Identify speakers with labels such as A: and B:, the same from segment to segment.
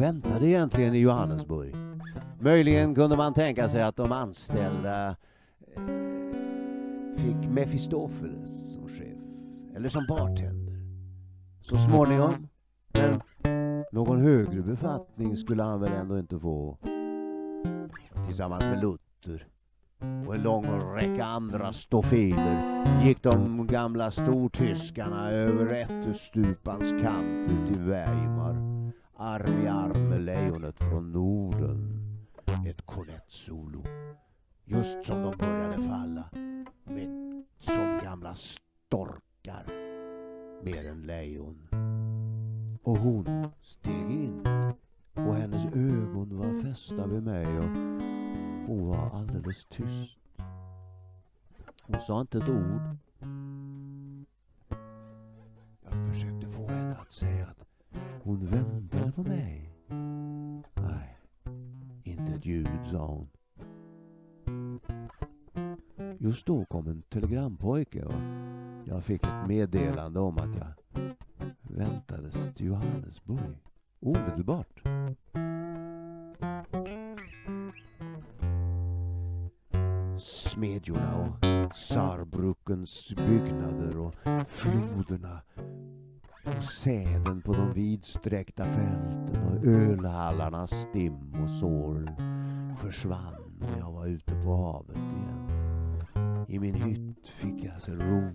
A: väntade egentligen i Johannesburg? Möjligen kunde man tänka sig att de anställda eh, fick Mefistofeles som chef, eller som bartender. Så småningom, men någon högre befattning skulle han väl ändå inte få. Tillsammans med Luther och en lång räcka andra stofiler gick de gamla stortyskarna över Ätterstupans kant ut i Weimar, arm i arm med lejonet från Norden. Ett kornettsolo, just som de började falla, med som gamla storkar, mer än lejon. Och hon steg in och hennes ögon var fästa vid mig och hon var alldeles tyst. Hon sa inte ett ord. Jag försökte få henne att säga att hon väntade på mig. Nej, inte ett ljud sa hon. Just då kom en telegrampojke och jag fick ett meddelande om att jag väntades till Johannesburg omedelbart. Smedjorna och Saarbrückens byggnader och floderna och säden på de vidsträckta fälten och ölhallarnas stim och sorl försvann när jag var ute på havet igen. I min hytt fick jag så ro.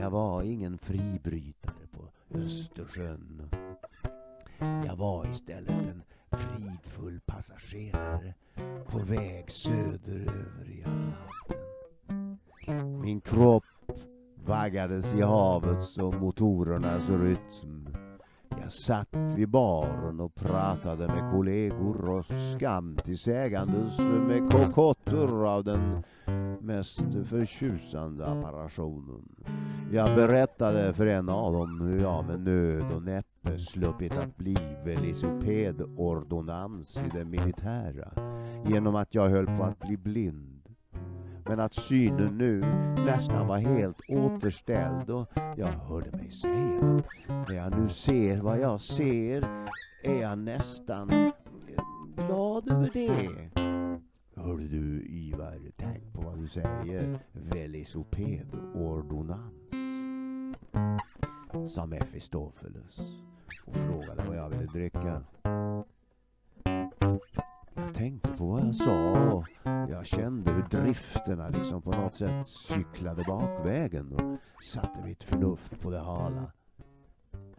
A: Jag var ingen fribrytare på Östersjön. Jag var istället en fridfull passagerare på väg söderöver i Atlanten. Min kropp vaggades i havets och motorernas rytm. Jag satt vid baren och pratade med kollegor och skam till sägandes med kokotter av den mest förtjusande apparationen. Jag berättade för en av dem hur jag med nöd och näppe sluppit att bli velisopedordonans i det militära genom att jag höll på att bli blind. Men att synen nu nästan var helt återställd och jag hörde mig säga när jag nu ser vad jag ser är jag nästan glad över det. Hörde du Ivar, tänk på vad du säger. Velocipedordonnans. Sa Mefistofeles och frågade vad jag ville dricka. Jag tänkte på vad jag sa och jag kände hur drifterna liksom på något sätt cyklade bakvägen och satte mitt förnuft på det hala.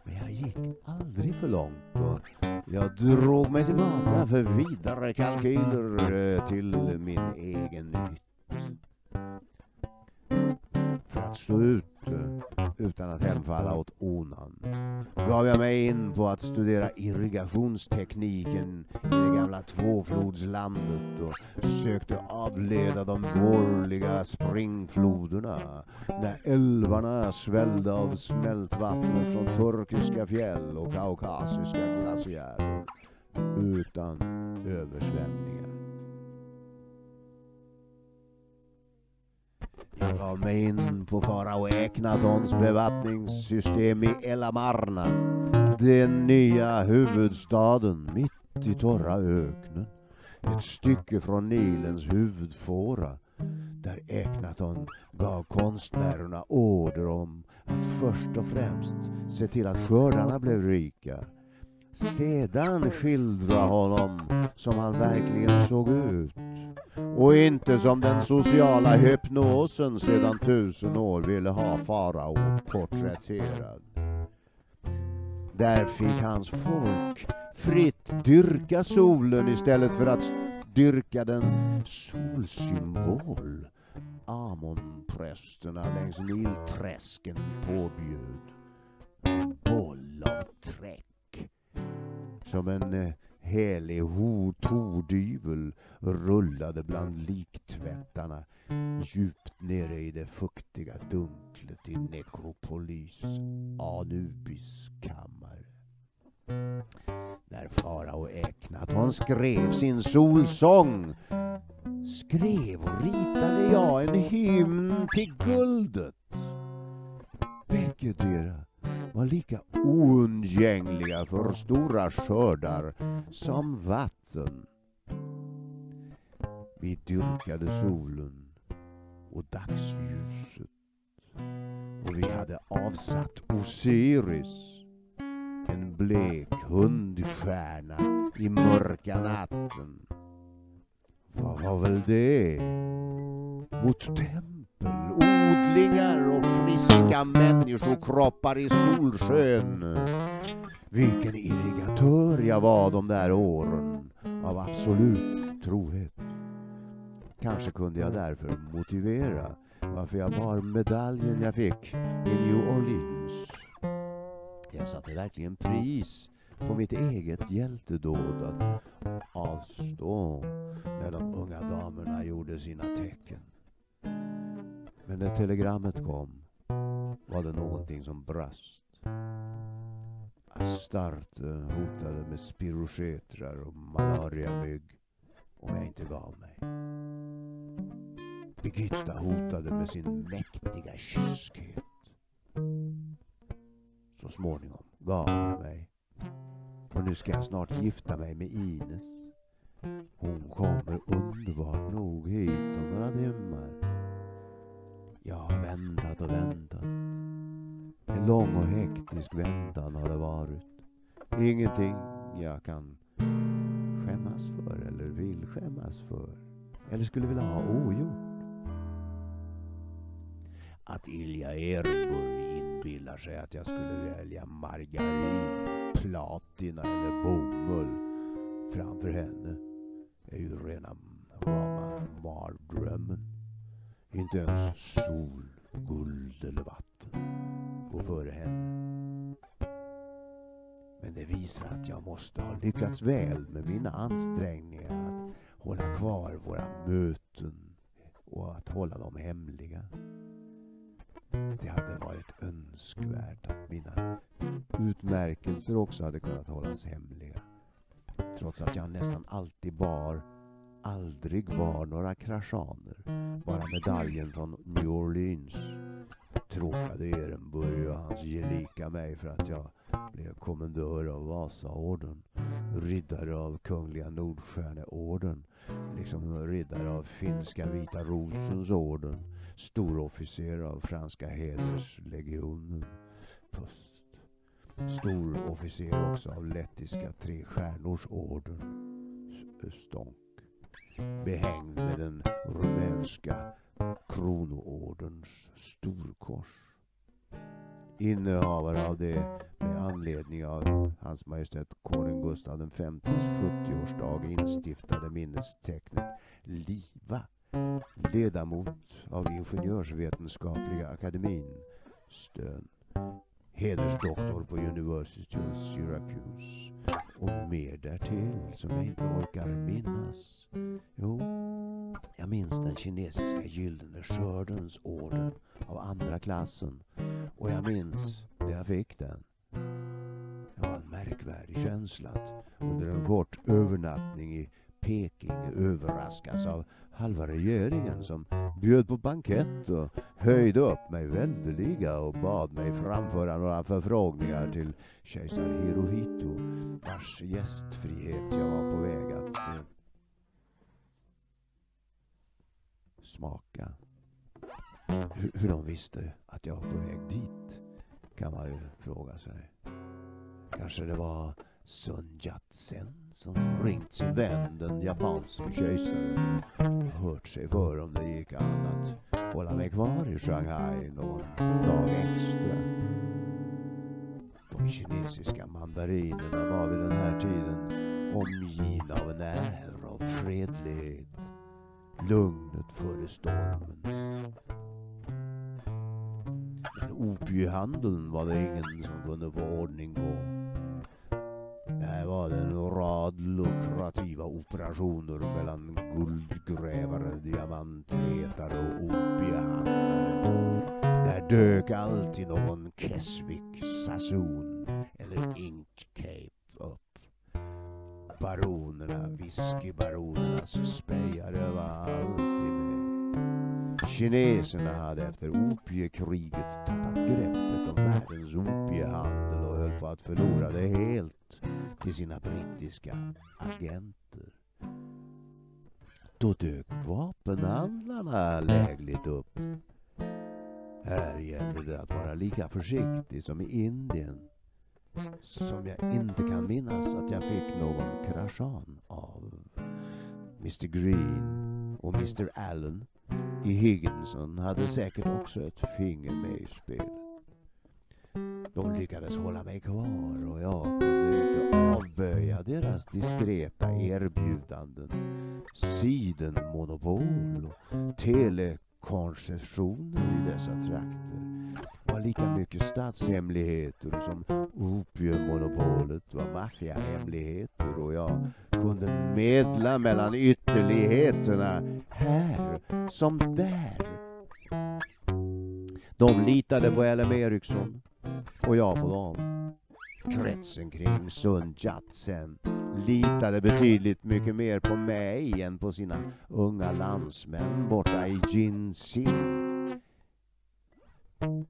A: Men jag gick aldrig för långt och jag drog mig tillbaka för vidare kalkyler eh, till min egen hytt. För att stå ut eh, Mm. utan att hemfalla åt onan gav jag mig in på att studera irrigationstekniken i det gamla tvåflodslandet och sökte avleda de vårliga springfloderna när älvarna svällde av smältvatten från turkiska fjäll och kaukasiska glaciärer utan översvämningar. Kom mig in på farao Eknatons bevattningssystem i El Amarna. Den nya huvudstaden mitt i torra öknen. Ett stycke från Nilens huvudfåra. Där Eknaton gav konstnärerna order om att först och främst se till att skördarna blev rika. Sedan skildra honom som han verkligen såg ut och inte som den sociala hypnosen sedan tusen år ville ha farao porträtterad. Där fick hans folk fritt dyrka solen istället för att dyrka den solsymbol Amonprästerna längs Nilträsken påbjöd. En boll av träck. Som en eh, eh, helig tordyvel rullade bland liktvättarna djupt nere i det fuktiga dunklet i Nekropolis Anubis kammare. När farao Eknaton skrev sin solsång skrev och ritade jag en hymn till guldet. Bägge deras var lika oundgängliga för stora skördar som vatten. Vi dyrkade solen och dagsljuset och vi hade avsatt Osiris, en blek hundstjärna i mörka natten. Vad var väl det? Mot tempel, odlingar och friska människokroppar i solsken. Vilken irrigatör jag var de där åren av absolut trohet. Kanske kunde jag därför motivera varför jag bar medaljen jag fick i New Orleans. Jag satte verkligen pris på mitt eget hjältedåd att avstå när de unga damerna gjorde sina tecken. Men när telegrammet kom var det någonting som brast. Astarte eh, hotade med spirogetrar och malariamygg om jag inte gav mig. Birgitta hotade med sin mäktiga kyskhet. Så småningom gav jag mig. Och nu ska jag snart gifta mig med Ines. Hon kommer underbart nog hit om några timmar. Jag har väntat och väntat. En lång och hektisk väntan har det varit. Ingenting jag kan skämmas för eller vill skämmas för. Eller skulle vilja ha ogjort. Att Ilja Ehrburg inbillar sig att jag skulle välja margarin, platina eller bomull framför henne är ju rena rama mardrömmen. Inte ens sol, guld eller vatten går före henne. Men det visar att jag måste ha lyckats väl med mina ansträngningar att hålla kvar våra möten och att hålla dem hemliga. Det hade varit önskvärt att mina utmärkelser också hade kunnat hållas hemliga. Trots att jag nästan alltid bar, aldrig var några kraschaner. Bara medaljen från New Orleans. Tråkade Ehrenburg och hans gelika mig för att jag blev kommendör av Vasaorden, riddare av Kungliga Nordstjärneorden, liksom riddare av Finska Vita Rosens orden, storofficer av Franska Hederslegionen, pust. Storofficer också av Lettiska Tre Stjärnors orden, stånk. Behängd med den rumänska kronoorderns storkors innehavare av det med anledning av Hans Majestät Konung Gustav Vs 70-årsdag instiftade minnestecknet LIVA. Ledamot av Ingenjörsvetenskapliga akademin, Stön. Hedersdoktor på University of Syracuse. Och mer därtill som jag inte orkar minnas. Jo, jag minns den kinesiska gyllene skördens orden av andra klassen. Och jag minns när jag fick den. Det var en märkvärdig känsla att under en kort övernattning i Peking överraskas av halva regeringen som bjöd på bankett och höjde upp mig väldeliga och bad mig framföra några förfrågningar till kejsar Hirohito vars gästfrihet jag var på väg att eh, smaka. Hur, hur de visste att jag var på väg dit kan man ju fråga sig. Kanske det var Sun Yat-sen som ringt sin vän den japanske kejsaren och hört sig för om det gick an att hålla mig kvar i Shanghai någon dag extra. De kinesiska mandarinerna var vid den här tiden omgivna av en ära av fredlighet, lugnet före stormen. Men opiehandeln var det ingen som kunde få ordning på. Där var det en rad lukrativa operationer mellan guldgrävare, diamantletare och opiehandlare. Där dök alltid någon Keswick Sassoon eller Ink Cape upp. Baronerna, whiskybaronernas spejare var alltid med. Kineserna hade efter opiekriget tappat greppet om världens opiehandel och höll på att förlora det helt till sina brittiska agenter. Då dök vapenhandlarna lägligt upp. Här gäller det att vara lika försiktig som i Indien. Som jag inte kan minnas att jag fick någon kraschan av. Mr Green och Mr Allen i Higginson hade säkert också ett finger med i spelet. De lyckades hålla mig kvar och jag kunde inte avböja deras diskreta erbjudanden. Sidenmonopol och telekoncessioner i dessa trakter var lika mycket statshemligheter som opiummonopolet var maffiahemligheter och jag kunde medla mellan ytterligheterna här som där. De litade på LM Ericsson och jag på dem. Kretsen kring Sun Yat-sen litade betydligt mycket mer på mig än på sina unga landsmän borta i Jinxing.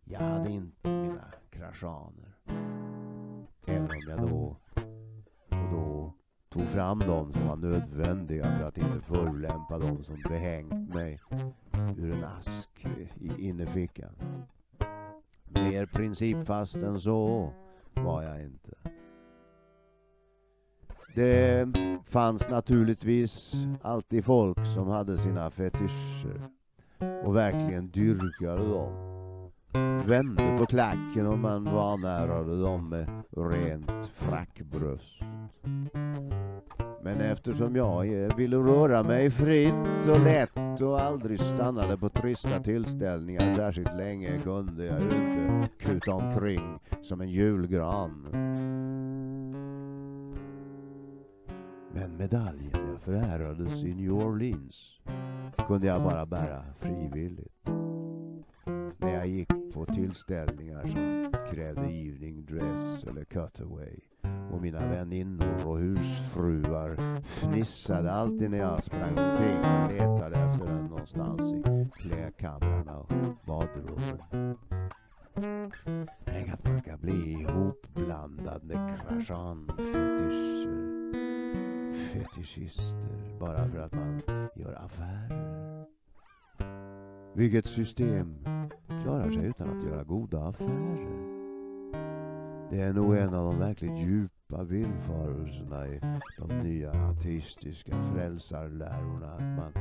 A: Jag hade inte mina kraschaner. Även om jag då och då tog fram dem som var nödvändiga för att inte förolämpa dem som behängt mig ur en ask i innerfickan. Mer principfast än så var jag inte. Det fanns naturligtvis alltid folk som hade sina fetischer och verkligen dyrkade dem. Vände på klacken och man vanärade dem med rent frackbröst. Men eftersom jag eh, ville röra mig fritt och lätt och aldrig stannade på trista tillställningar särskilt länge kunde jag inte kuta omkring som en julgran. Men medaljen jag förärades i New Orleans kunde jag bara bära frivilligt. När jag gick på tillställningar som krävde evening dress eller cutaway och mina väninnor och husfruar fnissade alltid när jag sprang omkring och letade efter den någonstans i klädkamrarna och badrummen. Tänk att man ska bli ihopblandad med krashanfetischer. Fetischister bara för att man gör affärer. Vilket system klarar sig utan att göra goda affärer? Det är nog en av de verkligt djupa villfarelserna i de nya ateistiska frälsarlärorna att man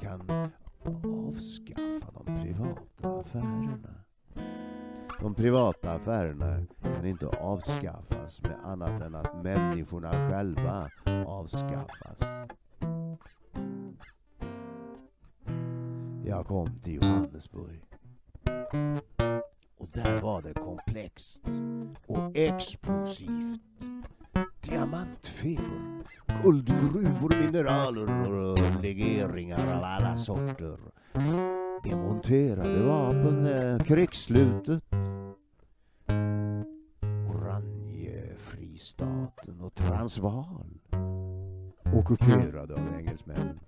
A: kan avskaffa de privata affärerna. De privata affärerna kan inte avskaffas med annat än att människorna själva avskaffas. Jag kom till Johannesburg. Och där var det komplext och explosivt. Diamantfeber, guldgruvor, mineraler och legeringar av alla sorter. Demonterade vapen, eh, krigsslutet. Orangefristaten och Transvaal. Ockuperade av engelsmännen.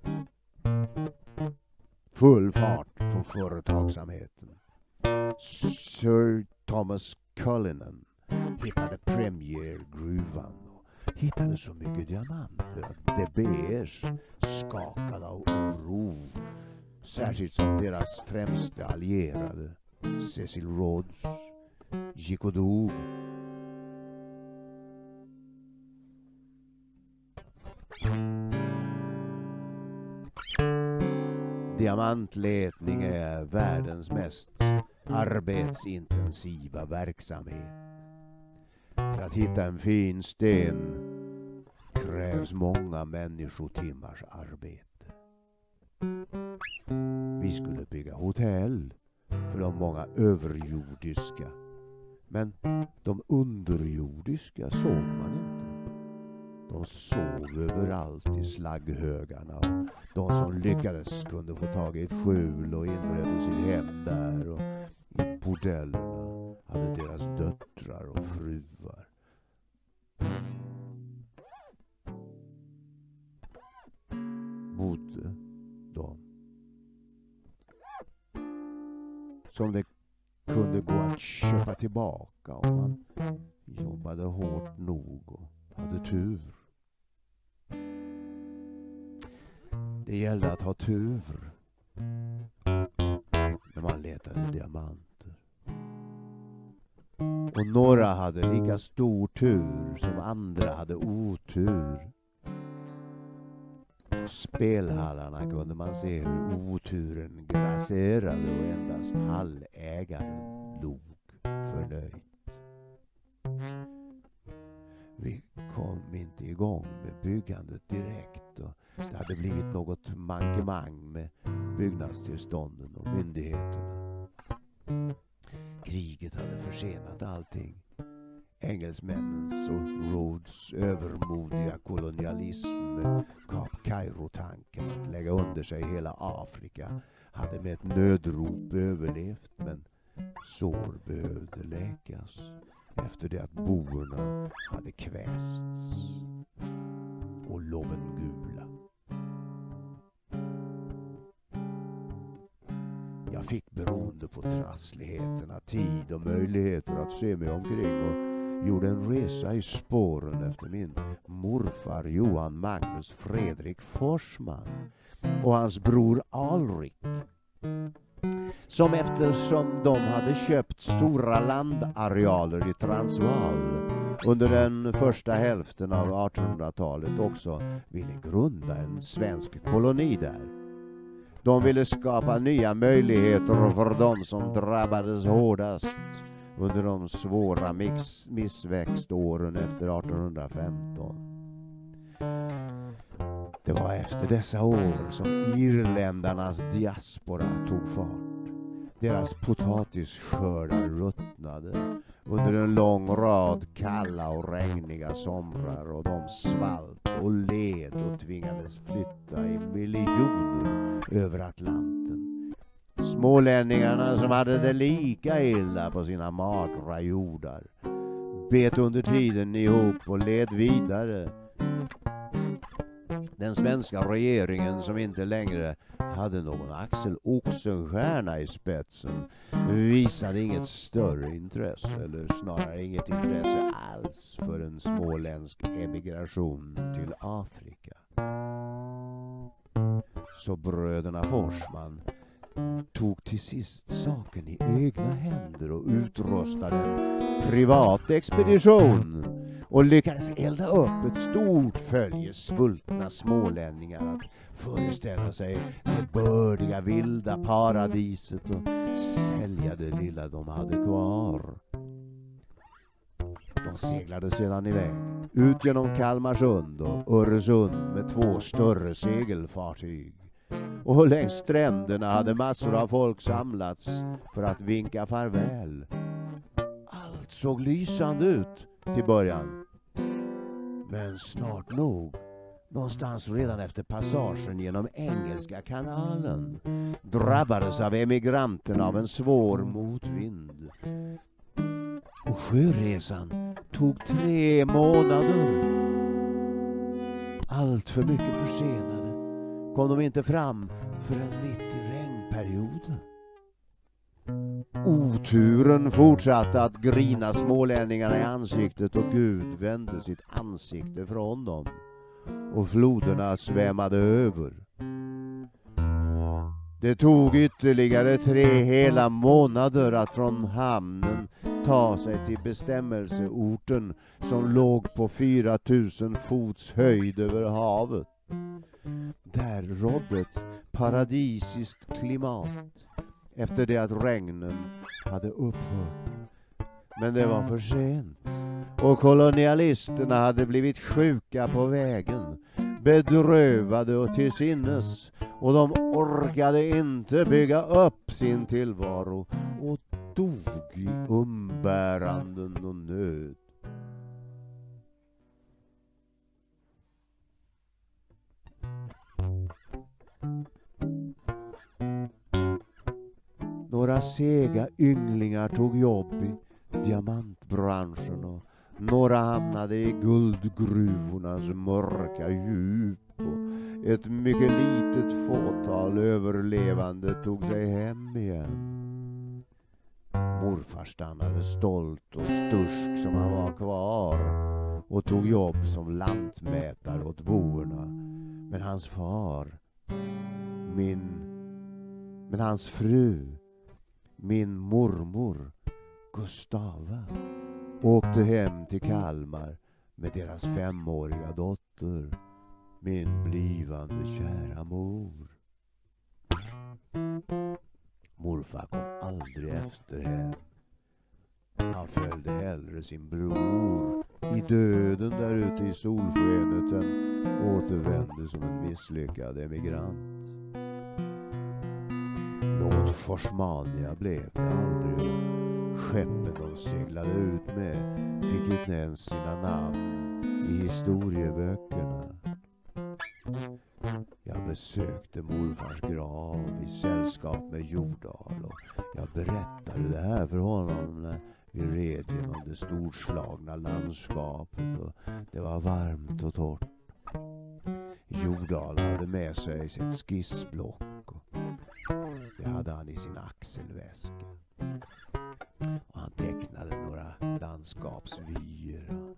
A: Full fart på företagsamhet. Sir Thomas Cullinan hittade premiärgruvan och hittade så mycket diamanter att De Beers skakade av oro. Särskilt som deras främste allierade, Cecil Rhodes, gick och dog. Diamantletning är världens mest Mm. arbetsintensiva verksamhet. För att hitta en fin sten krävs många människotimmars arbete. Vi skulle bygga hotell för de många överjordiska. Men de underjordiska såg man inte. De sov överallt i slagghögarna och de som lyckades kunde få tag i ett skjul och inredde sitt hem där. Bordellerna hade deras döttrar och fruar. Bodde de. Som det kunde gå att köpa tillbaka om man jobbade hårt nog och hade tur. Det gällde att ha tur när man letade diamanter. Och några hade lika stor tur som andra hade otur. På spelhallarna kunde man se hur oturen grasserade och endast hallägaren log förnöjt. Vi kom inte igång med byggandet direkt och det hade blivit något mankemang med byggnadstillstånden och myndigheterna. Kriget hade försenat allting. Engelsmännens och Rhodes övermodiga kolonialism Kap Kairo-tanken att lägga under sig hela Afrika hade med ett nödrop överlevt men sår behövde läkas efter det att boerna hade kvästs och Lobengula. gul på trassligheterna tid och möjligheter att se mig omkring och gjorde en resa i spåren efter min morfar Johan Magnus Fredrik Forsman och hans bror Alrik som eftersom de hade köpt stora landarealer i Transvaal under den första hälften av 1800-talet också ville grunda en svensk koloni där. De ville skapa nya möjligheter för de som drabbades hårdast under de svåra mix, missväxtåren efter 1815. Det var efter dessa år som irländarnas diaspora tog fart. Deras potatisskördar ruttnade under en lång rad kalla och regniga somrar och de svalt och led och tvingades flytta i miljoner över Atlanten. Smålänningarna som hade det lika illa på sina magra jordar bet under tiden ihop och led vidare den svenska regeringen som inte längre hade någon Axel Oxenstierna i spetsen visade inget större intresse, eller snarare inget intresse alls för en småländsk emigration till Afrika. Så bröderna Forsman tog till sist saken i egna händer och utrustade en privat expedition och lyckades elda upp ett stort följe svultna smålänningar att föreställa sig det bördiga vilda paradiset och sälja det lilla de hade kvar. De seglade sedan iväg, ut genom Kalmarsund och Öresund med två större segelfartyg. Och längs stränderna hade massor av folk samlats för att vinka farväl. Allt såg lysande ut till början. Men snart nog, någonstans redan efter passagen genom Engelska kanalen, drabbades av emigranterna av en svår motvind. Och sjöresan tog tre månader. Allt för mycket försenade kom de inte fram förrän mitt i regnperioden. Oturen fortsatte att grina smålänningarna i ansiktet och Gud vände sitt ansikte från dem och floderna svämmade över. Det tog ytterligare tre hela månader att från hamnen ta sig till bestämmelseorten som låg på 4000 fots höjd över havet. Där rådde ett paradisiskt klimat efter det att regnen hade upphört. Men det var för sent och kolonialisterna hade blivit sjuka på vägen, bedrövade och till sinnes och de orkade inte bygga upp sin tillvaro och dog i umbäranden och nöd. Några sega ynglingar tog jobb i diamantbranschen och några hamnade i guldgruvornas mörka djup och ett mycket litet fåtal överlevande tog sig hem igen. Morfar stannade stolt och stursk som han var kvar och tog jobb som lantmätare åt boerna. Men hans far, min, men hans fru, min mormor Gustava åkte hem till Kalmar med deras femåriga dotter, min blivande kära mor. Morfar kom aldrig efter hem. Han följde hellre sin bror i döden där ute i solskenet än återvände som en misslyckad emigrant. Något Forsmania blev det aldrig. Skeppet de seglade ut med fick inte ens sina namn i historieböckerna. Jag besökte morfars grav i sällskap med Jordal och jag berättade det här för honom när vi red genom det storslagna landskapet och det var varmt och torrt. Jordal hade med sig sitt skissblock det hade han i sin axelväska. Och han tecknade några landskapsvyer.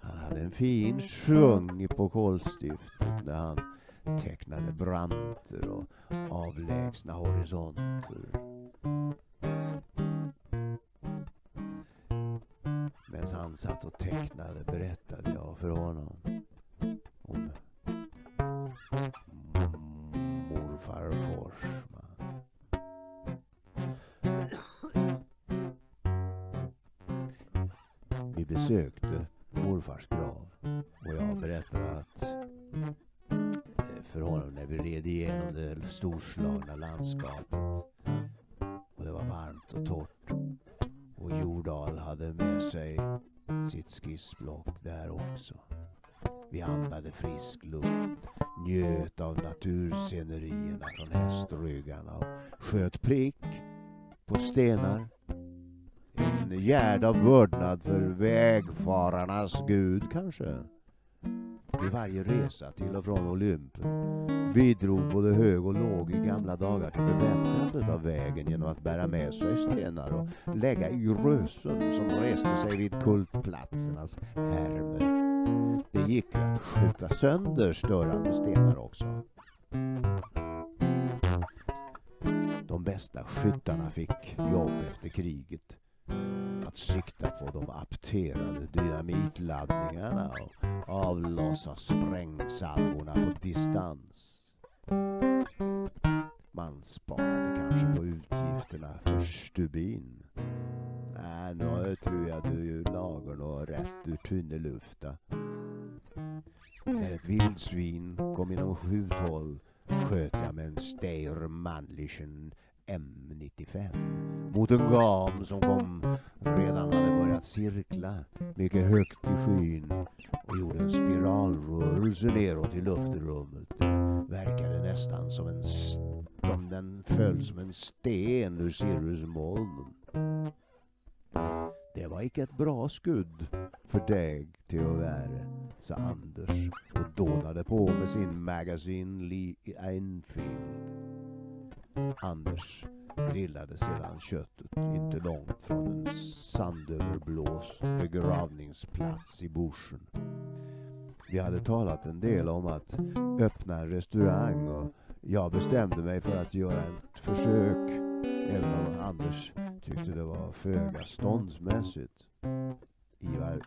A: Han hade en fin sjung på kolstiftet när han tecknade branter och avlägsna horisonter. Medan han satt och tecknade berättade jag för honom Vi besökte morfars grav och jag berättade att eh, för honom när vi red igenom det storslagna landskapet och det var varmt och torrt och Jordal hade med sig sitt skissblock där också. Vi andade frisk luft, njöt av naturscenerierna från hästryggarna och sköt prick på stenar. Gärd av vördnad för vägfararnas gud kanske. Vid varje resa till och från Olympen bidrog både hög och låg i gamla dagar till förbättrandet av vägen genom att bära med sig stenar och lägga i rösen som reste sig vid kultplatsernas härmer. Det gick ju att skjuta sönder störande stenar också. De bästa skyttarna fick jobb efter kriget. Sikta på de apterade dynamitladdningarna och avlossa sprängsalvorna på distans. Man sparade kanske på utgifterna för stubin. Nej, nu tror jag du lagar något rätt ur tunnelufta. När ett vildsvin kom inom skjuthåll sköt jag med en Steyr Mannlichen M95 mot en gam som kom redan hade börjat cirkla mycket högt i skyn och gjorde en spiralrörelse neråt i luftrummet. Det verkade nästan som en som den föll som en sten ur cirrusmolnen. Det var icke ett bra skudd för dig till att vara, sa Anders och dånade på med sin magasin Lee Enfield. Anders grillade sedan köttet inte långt från en sandöverblåst begravningsplats i bushen. Vi hade talat en del om att öppna en restaurang och jag bestämde mig för att göra ett försök även om Anders tyckte det var föga ståndsmässigt. Ivar,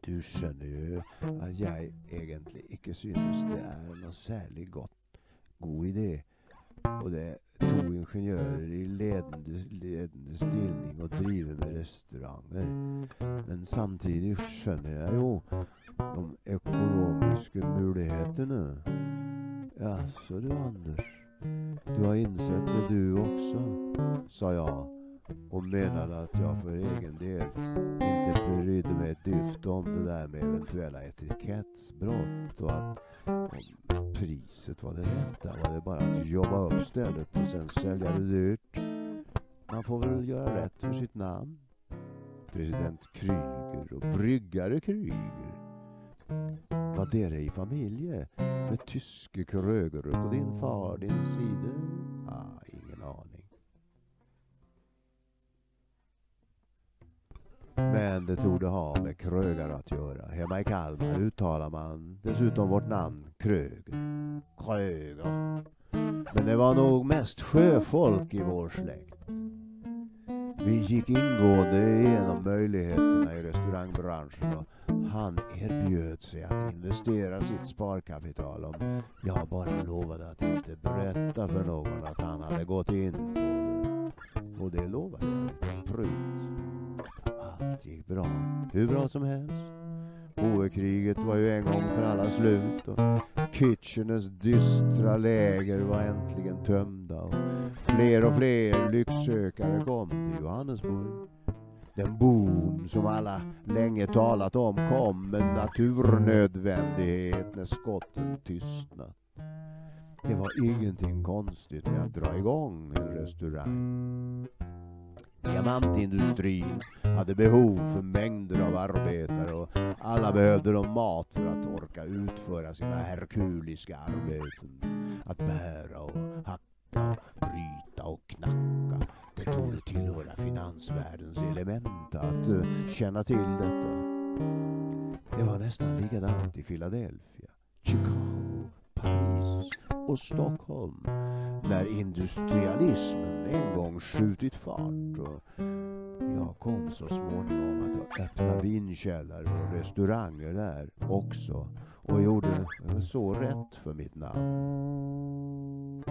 A: du känner ju att jag egentligen icke synes det är något särskilt gott, god idé. Och det tog ingenjörer i ledande, ledande ställning och driver med restauranger. Men samtidigt känner jag ju de ekonomiska möjligheterna. Ja, så du Anders. Du har insett det du också, sa jag och menade att jag för egen del inte brydde mig ett dyft om det där med eventuella etikettsbrott och att om priset var det rätta var det bara att jobba upp stället och sen sälja det dyrt. Man får väl göra rätt för sitt namn. President Kryger och bryggare Kryger. Var det i familje med tyske kröger på din far din sida? Men det torde ha med krögare att göra. Hemma i Kalmar uttalar man dessutom vårt namn Kröger. Kröger. Men det var nog mest sjöfolk i vår släkt. Vi gick ingående igenom möjligheterna i restaurangbranschen och han erbjöd sig att investera sitt sparkapital om jag bara lovade att inte berätta för någon att han hade gått in på det. Och det lovade jag. Prut. Allt gick bra. Hur bra som helst. Boerkriget var ju en gång för alla slut och Kitcheners dystra läger var äntligen tömda och fler och fler lycksökare kom till Johannesburg. Den boom som alla länge talat om kom med naturnödvändighet när skotten tystnat. Det var ingenting konstigt med att dra igång en restaurang. Diamantindustrin hade behov för mängder av arbetare och alla behövde de mat för att orka utföra sina herkuliska arbeten. Att bära och hacka, bryta och knacka. Det torde tillhöra finansvärldens element att uh, känna till detta. Det var nästan likadant i Philadelphia, Chicago, Paris och Stockholm när industrialismen en gång skjutit fart och jag kom så småningom att öppna vinkällare och restauranger där också och gjorde så rätt för mitt namn.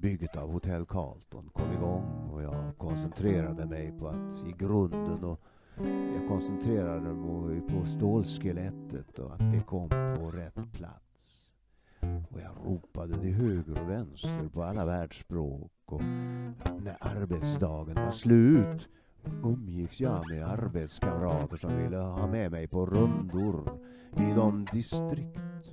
A: Bygget av Hotell Carlton kom igång och jag koncentrerade mig på att i grunden och jag koncentrerade mig på stålskelettet och att det kom på rätt plats. Och jag ropade till höger och vänster på alla världsspråk och när arbetsdagen var slut umgicks jag med arbetskamrater som ville ha med mig på rundor i de distrikt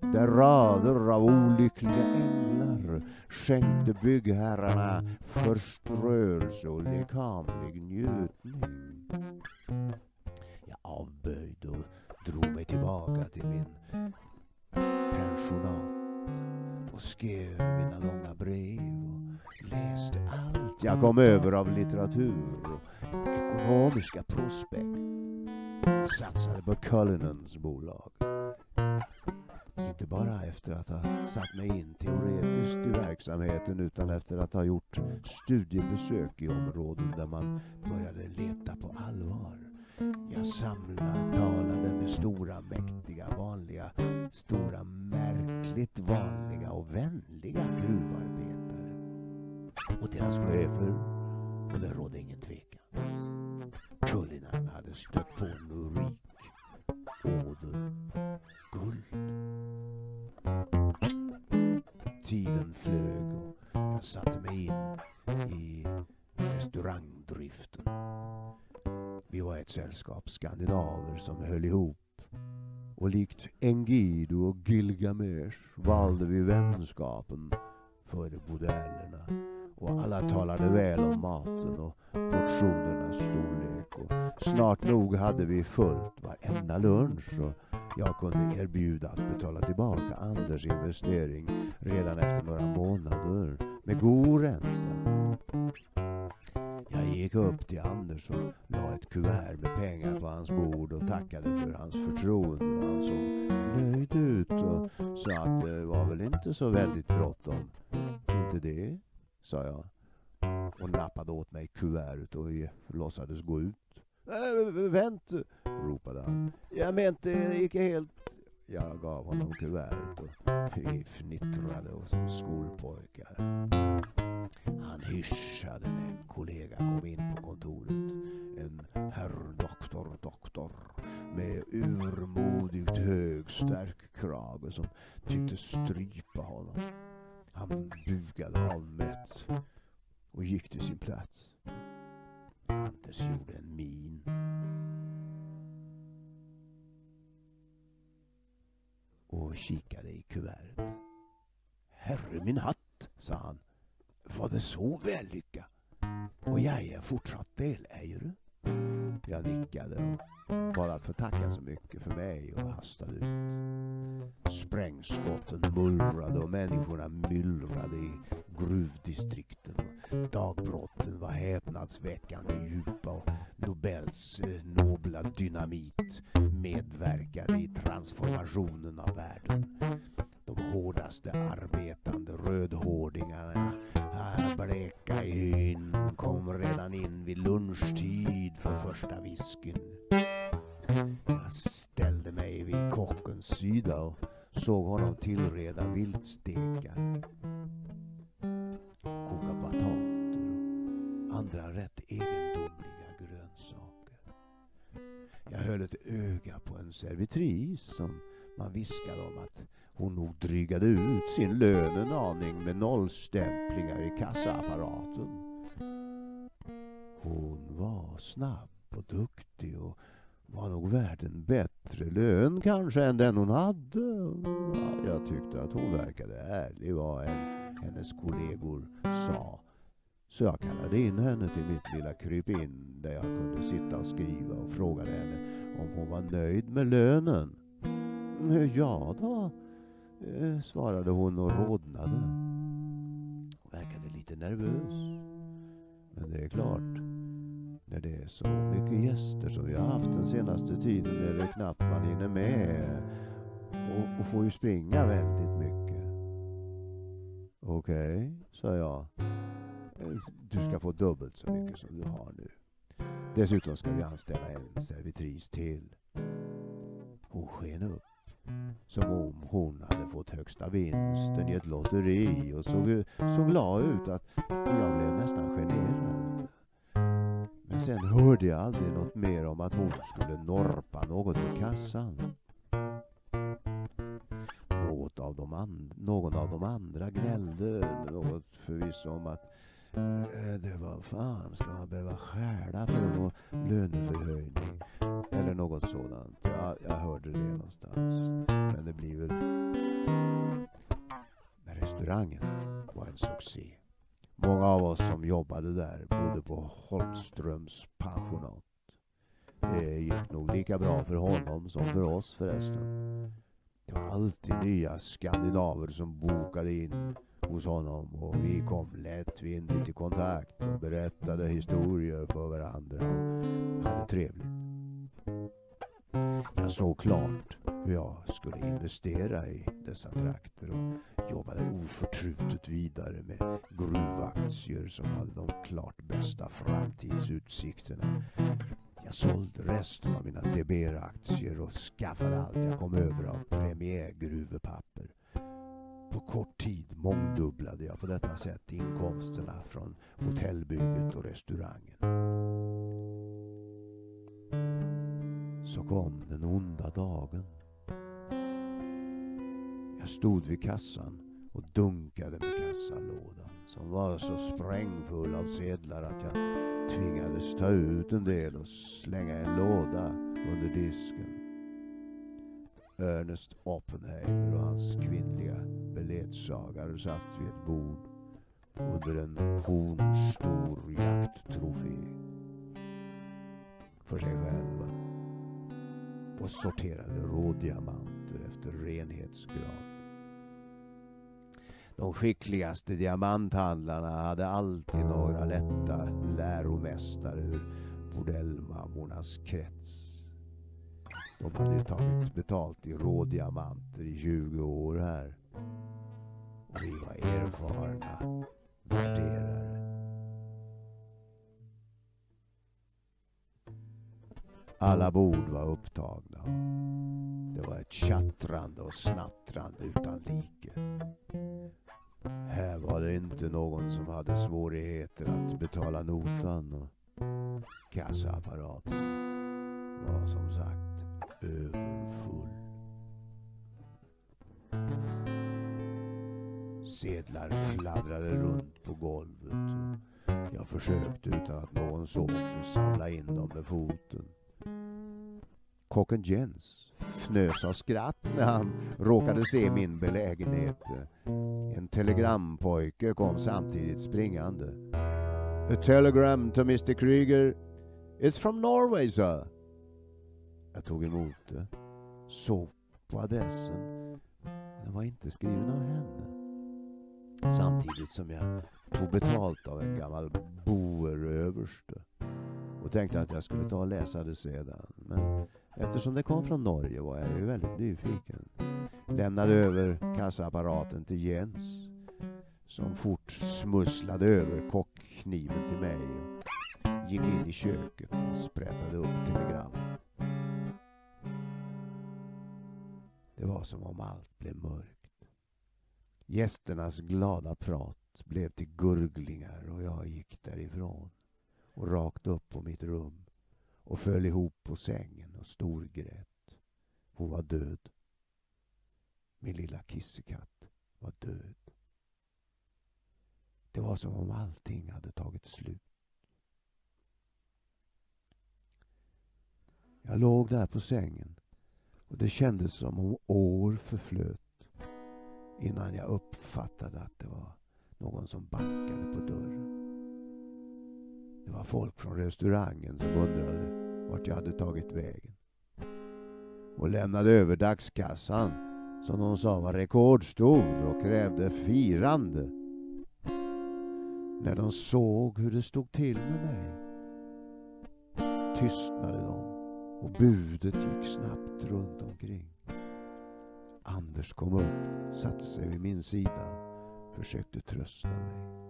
A: där rader av olyckliga änglar skänkte byggherrarna förströelse och lekamlig njutning. Jag avböjde och drog mig tillbaka till min pensionat och skrev mina långa brev och läste allt jag kom över av litteratur och ekonomiska prospekt. Jag satsade på Cullinans bolag. Inte bara efter att ha satt mig in teoretiskt i verksamheten utan efter att ha gjort studiebesök i områden där man började leta på allvar. Jag samlade, talade med stora, mäktiga, vanliga, stora, märkligt vanliga och vänliga gruvarbetare. Och deras chefer. Och det rådde ingen tvekan. Kullinan hade stött på nurik, åder, guld. Tiden flög och jag satte mig in i restaurangdriften. Vi var ett sällskap skandinaver som höll ihop. Och likt Engido och Gilgamesh valde vi vänskapen före bordellerna och alla talade väl om maten och portionernas storlek. Och snart nog hade vi fullt varenda lunch. Och jag kunde erbjuda att betala tillbaka Anders investering redan efter några månader med god ränta. Mm. Gick upp till Anders och la ett kuvert med pengar på hans bord och tackade för hans förtroende. Han såg nöjd ut och sa att det var väl inte så väldigt bråttom. Inte det, sa jag och nappade åt mig kuvertet och låtsades gå ut. Äh, vänt, ropade han. Jag mente inte helt... Jag gav honom kuvertet och vi fnittrade som skolpojkar. Han hyschade när en kollega kom in på kontoret. En herr doktor, doktor med urmodigt hög stark krage som tyckte strypa honom. Han bugade avmätt och gick till sin plats. Anders gjorde en min. Och kikade i kuvertet. Herre min hatt, sa han. Var det så vällycka? Och jag är fortsatt delägare. Jag nickade och bara för att tacka så mycket för mig och hastade ut. Sprängskotten mullrade och människorna myllrade i gruvdistrikten. Och Dagbrotten var häpnadsväckande djupa och Nobels eh, nobla dynamit medverkade i transformationen av världen. De hårdaste arbetande rödhårdingarna, här bleka i hyn, kom redan in vid lunchtid för första whiskyn. Jag ställde mig vid kockens sida och såg honom tillreda viltstekar, koka batater och andra rätt egendomliga grönsaker. Jag höll ett öga på en servitris som man viskade om att hon nog drygade ut sin lön en aning med nollstämplingar i kassaapparaten. Hon var snabb och duktig och var nog värd en bättre lön kanske än den hon hade. Ja, jag tyckte att hon verkade ärlig vad en, hennes kollegor sa. Så jag kallade in henne till mitt lilla krypin där jag kunde sitta och skriva och frågade henne om hon var nöjd med lönen. Ja då, Eh, svarade hon och rodnade. Hon verkade lite nervös. Men det är klart, när det är så mycket gäster som vi har haft den senaste tiden är det knappt man hinner med och, och får ju springa väldigt mycket. Okej, okay, sa jag. Eh, du ska få dubbelt så mycket som du har nu. Dessutom ska vi anställa en servitris till. Hon sken upp. Som om hon hade fått högsta vinsten i ett lotteri och såg så glad ut att jag blev nästan generad. Men sen hörde jag aldrig något mer om att hon skulle norpa något i kassan. Något av de and- någon av de andra gnällde något förvisso om att äh, det var fan, ska man behöva stjäla för att få löneförhöjning? Mm. Eller något sådant. Jag, jag hörde det någonstans. Men det blir väl... Men restaurangen var en succé. Många av oss som jobbade där bodde på Holmströms pensionat. Det gick nog lika bra för honom som för oss förresten. Det var alltid nya skandinaver som bokade in hos honom och vi kom lättvindigt i kontakt och berättade historier för varandra och hade trevligt. Jag såg klart hur jag skulle investera i dessa trakter och jobbade oförtrutet vidare med gruvaktier som hade de klart bästa framtidsutsikterna. Jag sålde resten av mina DBR-aktier och skaffade allt jag kom över av premiärgruvepapper. På kort tid mångdubblade jag på detta sätt inkomsterna från hotellbygget och restaurangen. Så kom den onda dagen. Jag stod vid kassan och dunkade med kassalådan som var så sprängfull av sedlar att jag tvingades ta ut en del och slänga en låda under disken. Ernest Oppenheimer och hans kvinnliga beledsagare satt vid ett bord under en hornstor jakttrofé för sig själva och sorterade rådiamanter efter renhetsgrad. De skickligaste diamanthandlarna hade alltid några lätta läromästare ur bordellmammornas krets. De hade ju tagit betalt i rådiamanter i 20 år här. Och vi var erfarna värderare. Alla bord var upptagna. Det var ett tjattrande och snattrande utan like. Här var det inte någon som hade svårigheter att betala notan och kassaapparaten var som sagt överfull. Sedlar fladdrade runt på golvet. Jag försökte utan att någon såg samla in dem med foten. Kocken Jens fnös av skratt när han råkade se min belägenhet. En telegrampojke kom samtidigt springande. A telegram to Mr Krieger. It's from Norway, sir. Jag tog emot det. Såg på adressen. Den var inte skriven av henne. Samtidigt som jag tog betalt av en gammal boeröverste och tänkte att jag skulle ta och läsa det sedan. Men eftersom det kom från Norge var jag ju väldigt nyfiken. Lämnade över kassaapparaten till Jens som fort smusslade över kockkniven till mig och gick in i köket och sprättade upp telegrammet. Det var som om allt blev mörkt. Gästernas glada prat blev till gurglingar och jag gick därifrån och rakt upp på mitt rum och föll ihop på sängen och storgrät. Hon var död. Min lilla kissekatt var död. Det var som om allting hade tagit slut. Jag låg där på sängen och det kändes som om år förflöt innan jag uppfattade att det var någon som backade på dörren. Det var folk från restaurangen som undrade vart jag hade tagit vägen. Och lämnade över dagskassan som de sa var rekordstor och krävde firande. När de såg hur det stod till med mig tystnade de och budet gick snabbt runt omkring. Anders kom upp, satte sig vid min sida, försökte trösta mig.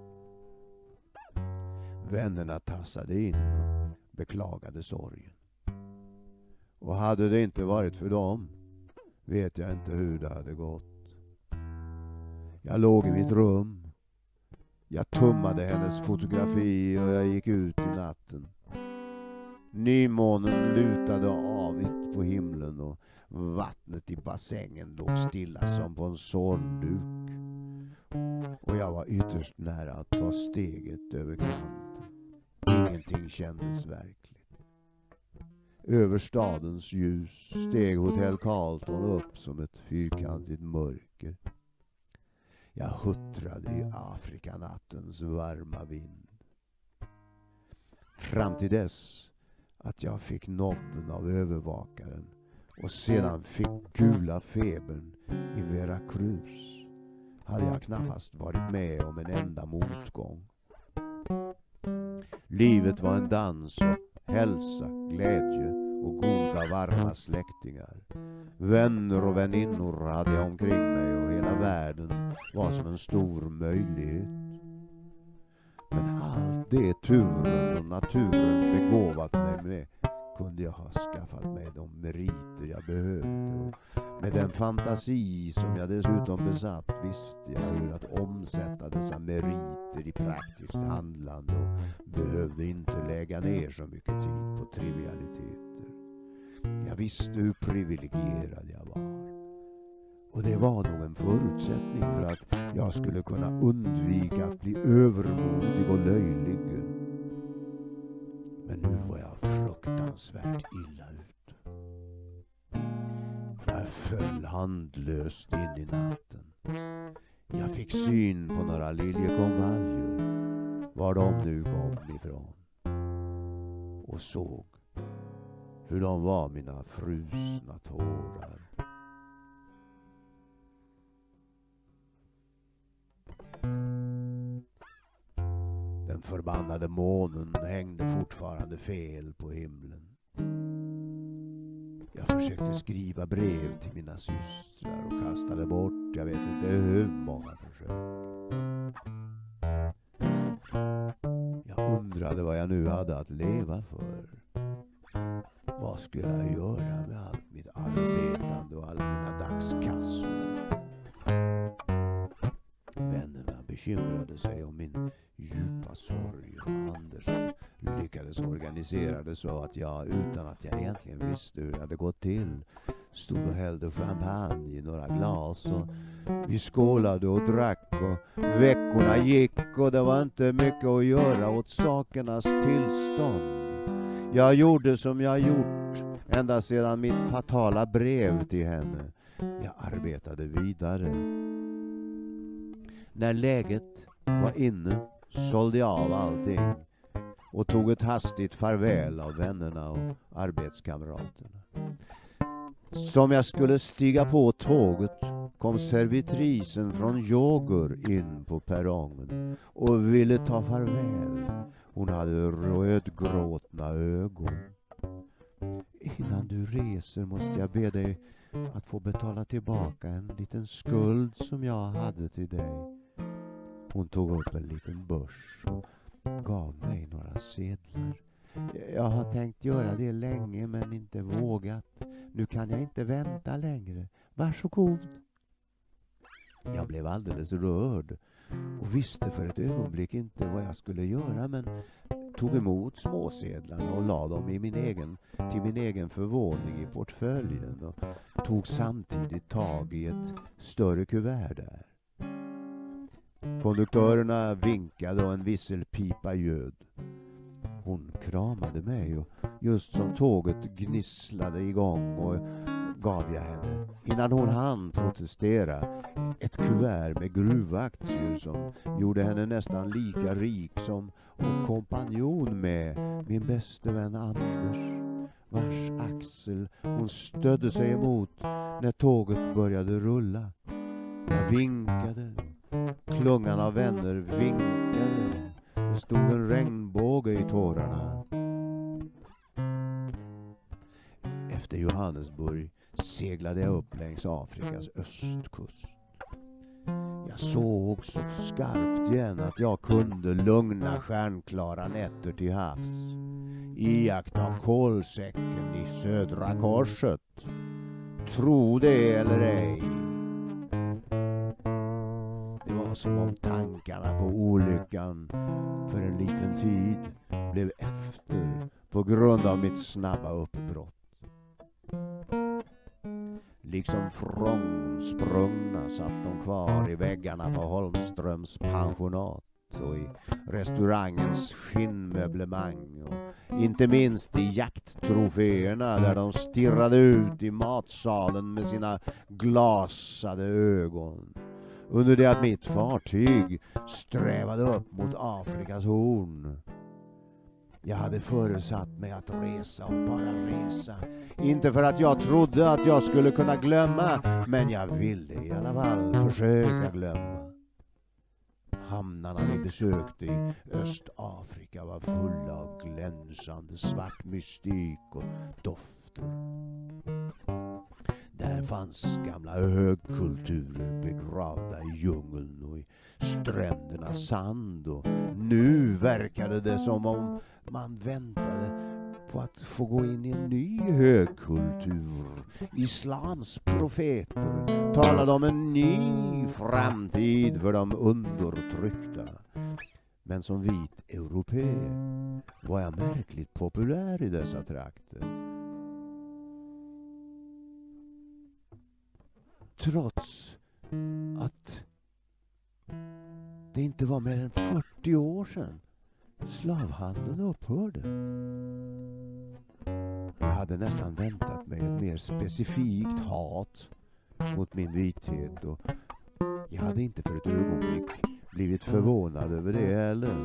A: Vännerna tassade in och beklagade sorgen. Och hade det inte varit för dem vet jag inte hur det hade gått. Jag låg i mitt rum. Jag tummade hennes fotografi och jag gick ut i natten. Nymånen lutade avigt på himlen och vattnet i bassängen låg stilla som på en sornduk. Och jag var ytterst nära att ta steget över kanten. Ingenting kändes verkligt. Över stadens ljus steg Hotell Carlton upp som ett fyrkantigt mörker. Jag huttrade i Afrikanattens varma vind. Fram till dess att jag fick nobben av övervakaren och sedan fick gula febern i Veracruz hade jag knappast varit med om en enda motgång. Livet var en dans och hälsa, glädje och goda varma släktingar. Vänner och väninnor hade jag omkring mig och hela världen var som en stor möjlighet. Men allt det turen och naturen begåvat mig med kunde jag ha skaffat mig de meriter jag behövde. Och med den fantasi som jag dessutom besatt visste jag hur att omsätta dessa meriter i praktiskt handlande och behövde inte lägga ner så mycket tid på trivialiteter. Jag visste hur privilegierad jag var. Och det var nog en förutsättning för att jag skulle kunna undvika att bli övermodig och löjlig. Men nu fruktansvärt illa ut. Jag föll handlöst in i natten. Jag fick syn på några liljekonvaljer, var de nu kom ifrån. Och såg hur de var mina frusna tårar. Den förbannade månen hängde fortfarande fel på himlen. Jag försökte skriva brev till mina systrar och kastade bort jag vet inte hur många försök. Jag undrade vad jag nu hade att leva för. Vad skulle jag göra med allt mitt arbetande och alla mina dagskassor? Vännerna bekymrade sig om min Mm. organisera så att jag utan att jag egentligen visste hur det hade gått till stod och hällde champagne i några glas och vi skålade och drack och veckorna gick och det var inte mycket att göra åt sakernas tillstånd. Jag gjorde som jag gjort ända sedan mitt fatala brev till henne. Jag arbetade vidare. När läget var inne sålde jag av allting och tog ett hastigt farväl av vännerna och arbetskamraterna. Som jag skulle stiga på tåget kom servitrisen från Jogur in på perrongen och ville ta farväl. Hon hade rödgråtna ögon. Innan du reser måste jag be dig att få betala tillbaka en liten skuld som jag hade till dig. Hon tog upp en liten börs och gav mig några sedlar. Jag har tänkt göra det länge men inte vågat. Nu kan jag inte vänta längre. Varsågod. Jag blev alldeles rörd och visste för ett ögonblick inte vad jag skulle göra men tog emot småsedlarna och la dem i min egen, till min egen förvåning i portföljen och tog samtidigt tag i ett större kuvert där. Konduktörerna vinkade och en visselpipa ljöd. Hon kramade mig och just som tåget gnisslade igång och gav jag henne, innan hon hann protestera, ett kuvert med gruvaktier som gjorde henne nästan lika rik som och kompanjon med min bäste vän Anders vars axel hon stödde sig emot när tåget började rulla. Jag vinkade, klungan av vänner vinkade. Det stod en regnbåge i tårarna. Efter Johannesburg seglade jag upp längs Afrikas östkust. Jag såg så skarpt igen att jag kunde lugna stjärnklara nätter till havs. Iaktta kolsäcken i Södra korset. Tro det eller ej. Det var som om tankarna på olyckan för en liten tid blev efter på grund av mitt snabba uppbrott. Liksom frånsprungna satt de kvar i väggarna på Holmströms pensionat och i restaurangens skinnmöblemang och inte minst i jakttroféerna där de stirrade ut i matsalen med sina glasade ögon. Under det att mitt fartyg strävade upp mot Afrikas horn. Jag hade föresatt mig att resa och bara resa. Inte för att jag trodde att jag skulle kunna glömma, men jag ville i alla fall försöka glömma. Hamnarna vi besökte i Östafrika var fulla av glänsande svart mystik och dofter. Där fanns gamla högkulturer begravda i djungeln och i strändernas sand och nu verkade det som om man väntade på att få gå in i en ny högkultur. Islams profeter talade om en ny framtid för de undertryckta. Men som vit europé var jag märkligt populär i dessa trakter. Trots att det inte var mer än 40 år sedan slavhandeln upphörde. Jag hade nästan väntat mig ett mer specifikt hat mot min vithet och jag hade inte för ett ögonblick blivit förvånad över det heller.